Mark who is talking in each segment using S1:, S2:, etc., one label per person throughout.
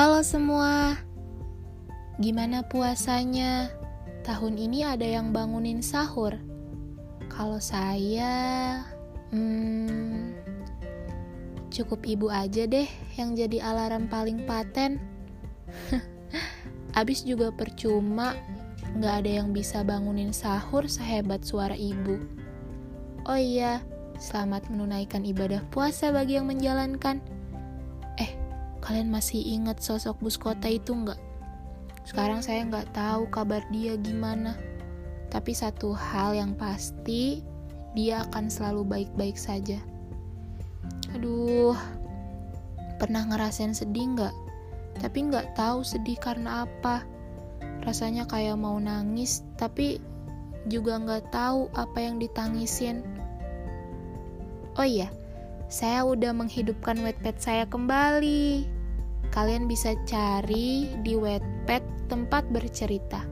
S1: Halo semua, gimana puasanya? Tahun ini ada yang bangunin sahur. Kalau saya, hmm, cukup ibu aja deh yang jadi alarm paling paten. Abis juga percuma, nggak ada yang bisa bangunin sahur sehebat suara ibu. Oh iya, selamat menunaikan ibadah puasa bagi yang menjalankan. Kalian masih ingat sosok bus kota itu nggak? Sekarang saya nggak tahu kabar dia gimana. Tapi satu hal yang pasti, dia akan selalu baik-baik saja. Aduh, pernah ngerasain sedih nggak? Tapi nggak tahu sedih karena apa. Rasanya kayak mau nangis, tapi juga nggak tahu apa yang ditangisin. Oh iya, saya udah menghidupkan wetpad saya kembali. Kalian bisa cari di wetpad tempat bercerita.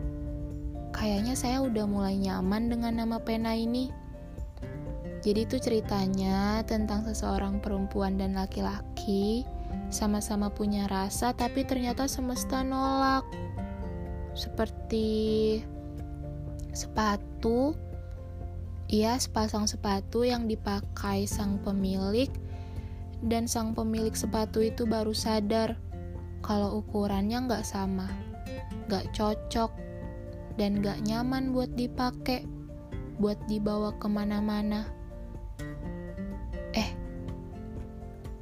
S1: Kayaknya saya udah mulai nyaman dengan nama pena ini. Jadi itu ceritanya tentang seseorang perempuan dan laki-laki sama-sama punya rasa tapi ternyata semesta nolak. Seperti sepatu Iya, sepasang sepatu yang dipakai sang pemilik dan sang pemilik sepatu itu baru sadar kalau ukurannya nggak sama, nggak cocok, dan nggak nyaman buat dipakai, buat dibawa ke mana-mana. Eh,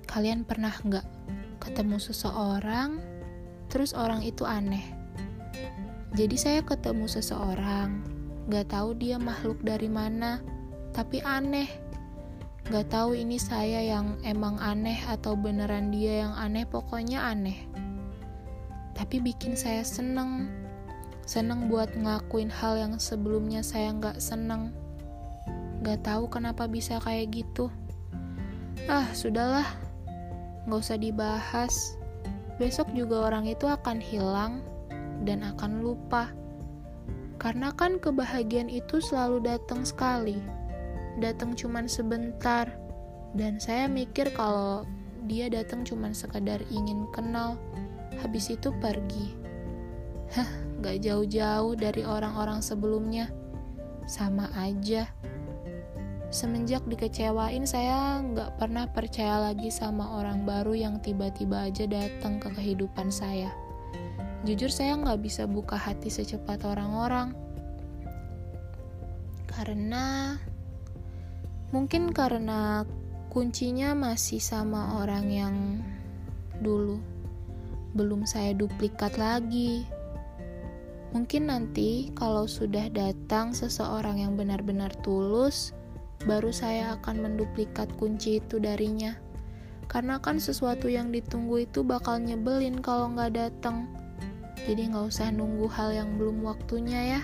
S1: kalian pernah nggak ketemu seseorang, terus orang itu aneh? Jadi saya ketemu seseorang, Gak tahu dia makhluk dari mana, tapi aneh. Gak tahu ini saya yang emang aneh atau beneran dia yang aneh, pokoknya aneh. Tapi bikin saya seneng. Seneng buat ngelakuin hal yang sebelumnya saya gak seneng. Gak tahu kenapa bisa kayak gitu. Ah, sudahlah. Gak usah dibahas. Besok juga orang itu akan hilang dan akan lupa. Karena kan kebahagiaan itu selalu datang sekali. Datang cuman sebentar. Dan saya mikir kalau dia datang cuman sekadar ingin kenal, habis itu pergi. Hah, gak jauh-jauh dari orang-orang sebelumnya. Sama aja. Semenjak dikecewain, saya nggak pernah percaya lagi sama orang baru yang tiba-tiba aja datang ke kehidupan saya. Jujur saya nggak bisa buka hati secepat orang-orang. Karena mungkin karena kuncinya masih sama orang yang dulu. Belum saya duplikat lagi. Mungkin nanti kalau sudah datang seseorang yang benar-benar tulus, baru saya akan menduplikat kunci itu darinya. Karena kan sesuatu yang ditunggu itu bakal nyebelin kalau nggak datang. Jadi gak usah nunggu hal yang belum waktunya ya.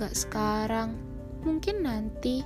S1: Gak sekarang, mungkin nanti